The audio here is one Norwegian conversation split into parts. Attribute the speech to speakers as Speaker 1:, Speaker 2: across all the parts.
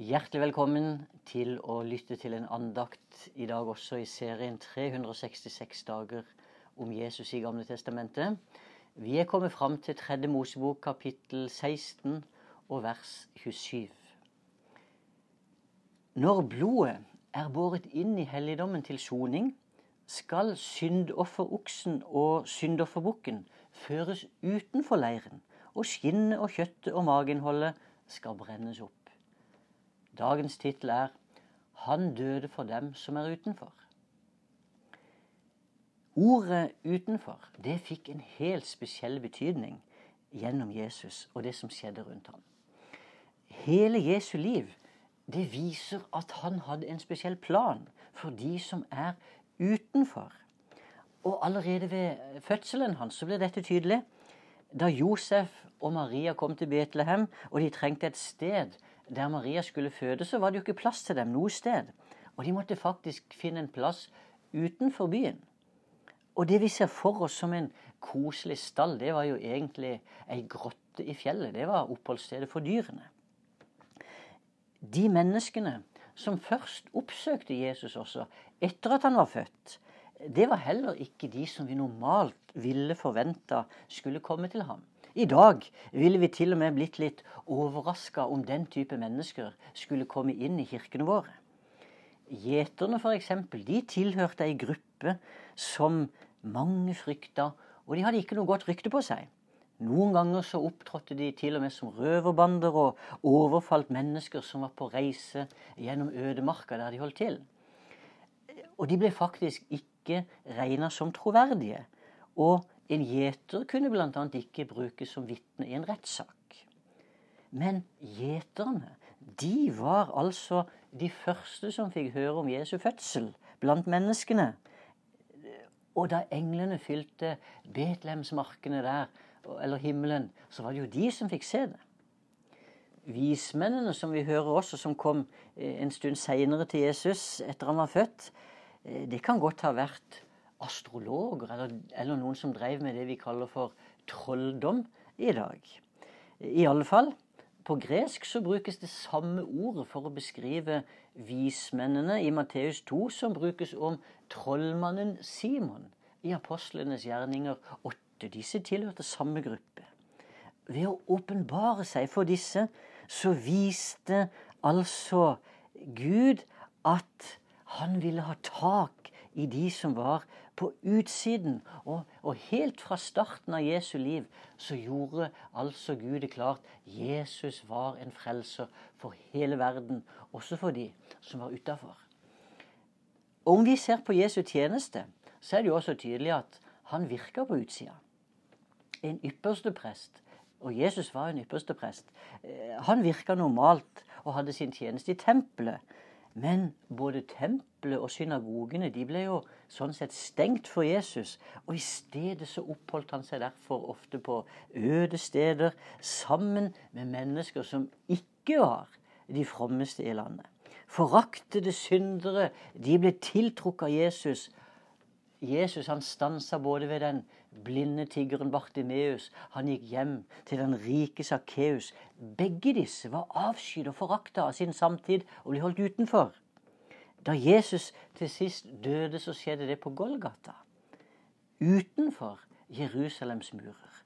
Speaker 1: Hjertelig velkommen til å lytte til en andakt i dag også i serien 366 dager om Jesus i Gamle Testamentet. Vi er kommet fram til tredje Mosebok kapittel 16 og vers 27. Når blodet er båret inn i helligdommen til soning, skal syndofferoksen og syndofferbukken føres utenfor leiren, og skinnet og kjøttet og mageinnholdet skal brennes opp. Dagens tittel er 'Han døde for dem som er utenfor'. Ordet 'utenfor' det fikk en helt spesiell betydning gjennom Jesus og det som skjedde rundt ham. Hele Jesu liv det viser at han hadde en spesiell plan for de som er utenfor. Og allerede ved fødselen hans så ble dette tydelig. Da Josef og Maria kom til Betlehem, og de trengte et sted der Maria skulle føde, så var det jo ikke plass til dem noe sted. Og de måtte faktisk finne en plass utenfor byen. Og det vi ser for oss som en koselig stall, det var jo egentlig ei grotte i fjellet. Det var oppholdsstedet for dyrene. De menneskene som først oppsøkte Jesus også, etter at han var født, det var heller ikke de som vi normalt ville forventa skulle komme til ham. I dag ville vi til og med blitt litt overraska om den type mennesker skulle komme inn i kirkene våre. Gjeterne f.eks. de tilhørte ei gruppe som mange frykta, og de hadde ikke noe godt rykte på seg. Noen ganger så opptrådte de til og med som røverbander og overfalt mennesker som var på reise gjennom ødemarka der de holdt til. Og de ble faktisk ikke regna som troverdige. Og en gjeter kunne bl.a. ikke brukes som vitne i en rettssak. Men gjeterne, de var altså de første som fikk høre om Jesu fødsel blant menneskene. Og da englene fylte Betlehemsmarkene der, eller himmelen, så var det jo de som fikk se det. Vismennene som vi hører også, som kom eh, en stund seinere til Jesus etter han var født, eh, det kan godt ha vært astrologer, eller, eller, noen som drev med det vi kaller for trolldom i dag. I alle fall, på gresk så brukes det samme ordet for å beskrive vismennene i Matteus 2 som brukes om trollmannen Simon i apostlenes gjerninger 8. Disse tilhørte samme gruppe. Ved å åpenbare seg for disse så viste altså Gud at han ville ha tak i de som var på utsiden. Og, og, helt fra starten av Jesu liv så gjorde altså Gud det klart Jesus var en frelser for hele verden, også for de som var utafor. Om vi ser på Jesu tjeneste, så er det jo også tydelig at han virka på utsida. En ypperste prest. Og Jesus var en ypperste prest. Eh, han virka normalt og hadde sin tjeneste i tempelet. Men både tempelet og synagogene de ble jo sånn sett stengt for Jesus. Og i stedet så oppholdt han seg derfor ofte på øde steder sammen med mennesker som ikke var de frommeste i landet. Foraktede syndere de ble tiltrukket av Jesus Jesus han stansa både ved den blinde tiggeren Bartimeus, han gikk hjem til den rike Sakkeus. Begge disse var avskydd og forakta av sin samtid og ble holdt utenfor. Da Jesus til sist døde, så skjedde det på Golgata. Utenfor Jerusalems murer.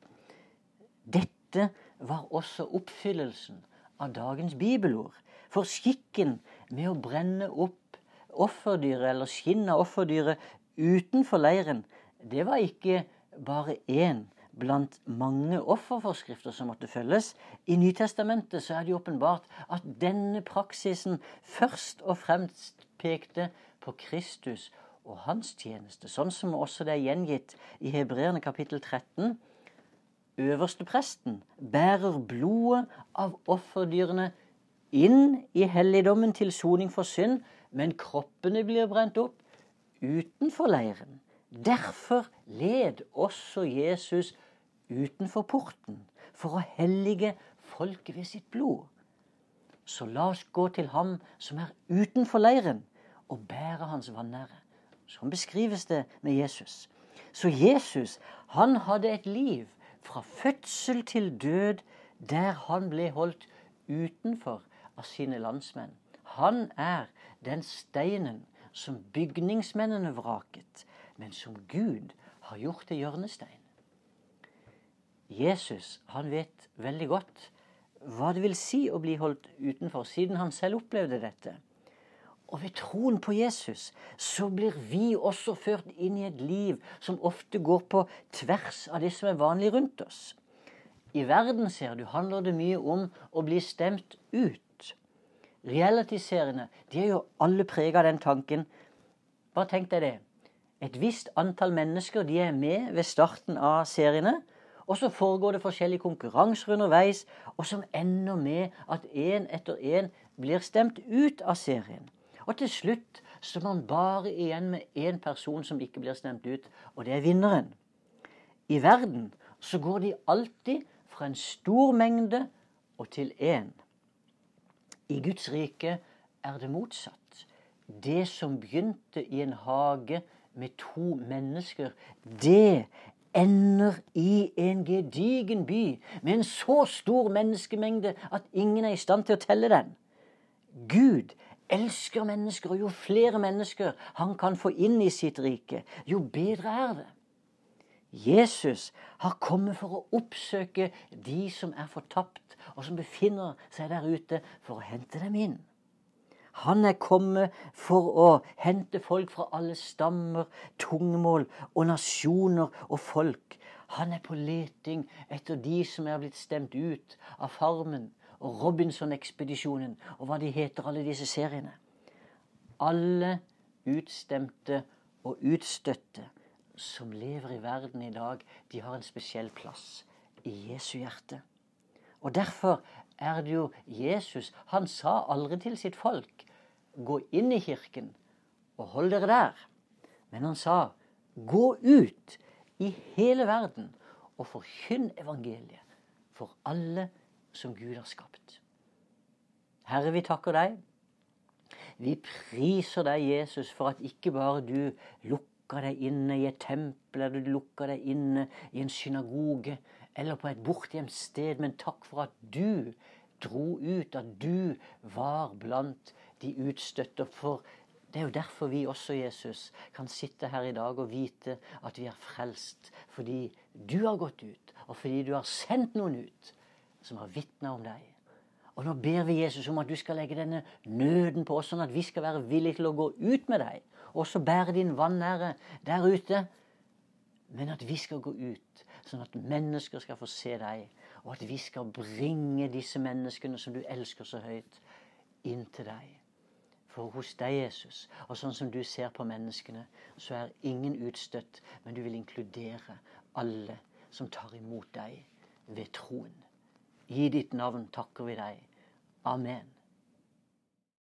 Speaker 1: Dette var også oppfyllelsen av dagens bibelord. For skikken med å brenne opp offerdyret eller skinn av offerdyret utenfor leiren, det var ikke bare én blant mange offerforskrifter som måtte følges. I Nytestamentet så er det åpenbart at denne praksisen først og fremst pekte på Kristus og hans tjeneste, sånn som også det er gjengitt i Hebreerne kapittel 13. Øverste presten bærer blodet av offerdyrene inn i helligdommen til soning for synd, men kroppene blir brent opp utenfor leiren. Derfor led også Jesus utenfor porten for å hellige folket ved sitt blod. Så la oss gå til ham som er utenfor leiren, og bære hans vanære. Sånn beskrives det med Jesus. Så Jesus han hadde et liv fra fødsel til død der han ble holdt utenfor av sine landsmenn. Han er den steinen som bygningsmennene vraket, men som Gud har gjort til hjørnestein. Jesus han vet veldig godt hva det vil si å bli holdt utenfor, siden han selv opplevde dette. Og ved troen på Jesus så blir vi også ført inn i et liv som ofte går på tvers av det som er vanlig rundt oss. I verden ser du, handler det mye om å bli stemt ut. Reality-seriene de er jo alle prega av den tanken. Bare tenk deg det. Et visst antall mennesker de er med ved starten av seriene. Og så foregår det forskjellige konkurranser underveis, og som ender med at én etter én blir stemt ut av serien. Og til slutt så er man bare igjen med én person som ikke blir stemt ut, og det er vinneren. I verden så går de alltid fra en stor mengde og til én. I Guds rike er det motsatt. Det som begynte i en hage med to mennesker, det ender i en gedigen by med en så stor menneskemengde at ingen er i stand til å telle den. Gud elsker mennesker, og jo flere mennesker han kan få inn i sitt rike, jo bedre er det. Jesus har kommet for å oppsøke de som er fortapt, og som befinner seg der ute, for å hente dem inn. Han er kommet for å hente folk fra alle stammer, tungemål og nasjoner og folk. Han er på leting etter de som er blitt stemt ut av Farmen og Robinson-ekspedisjonen og hva de heter, alle disse seriene. Alle utstemte og utstøtte som lever i verden i dag, de har en spesiell plass i Jesu hjerte. Og Derfor er det jo Jesus. Han sa aldri til sitt folk 'gå inn i kirken og hold dere der'. Men han sa 'gå ut i hele verden og forkynn evangeliet for alle som Gud har skapt'. Herre, vi takker deg. Vi priser deg, Jesus, for at ikke bare du lukker deg inne i et tempel, eller du lukker deg inne i en synagoge, eller på et bortgjemt sted, men takk for at du dro ut, at du var blant de utstøtte. For det er jo derfor vi også, Jesus, kan sitte her i dag og vite at vi er frelst. Fordi du har gått ut, og fordi du har sendt noen ut som har vitna om deg. Og nå ber vi Jesus om at du skal legge denne nøden på oss, sånn at vi skal være villige til å gå ut med deg. Og også bære din vanære der ute. Men at vi skal gå ut, sånn at mennesker skal få se deg. Og at vi skal bringe disse menneskene som du elsker så høyt, inn til deg. For hos deg, Jesus, og sånn som du ser på menneskene, så er ingen utstøtt, men du vil inkludere alle som tar imot deg ved troen. I ditt navn takker vi deg. Amen.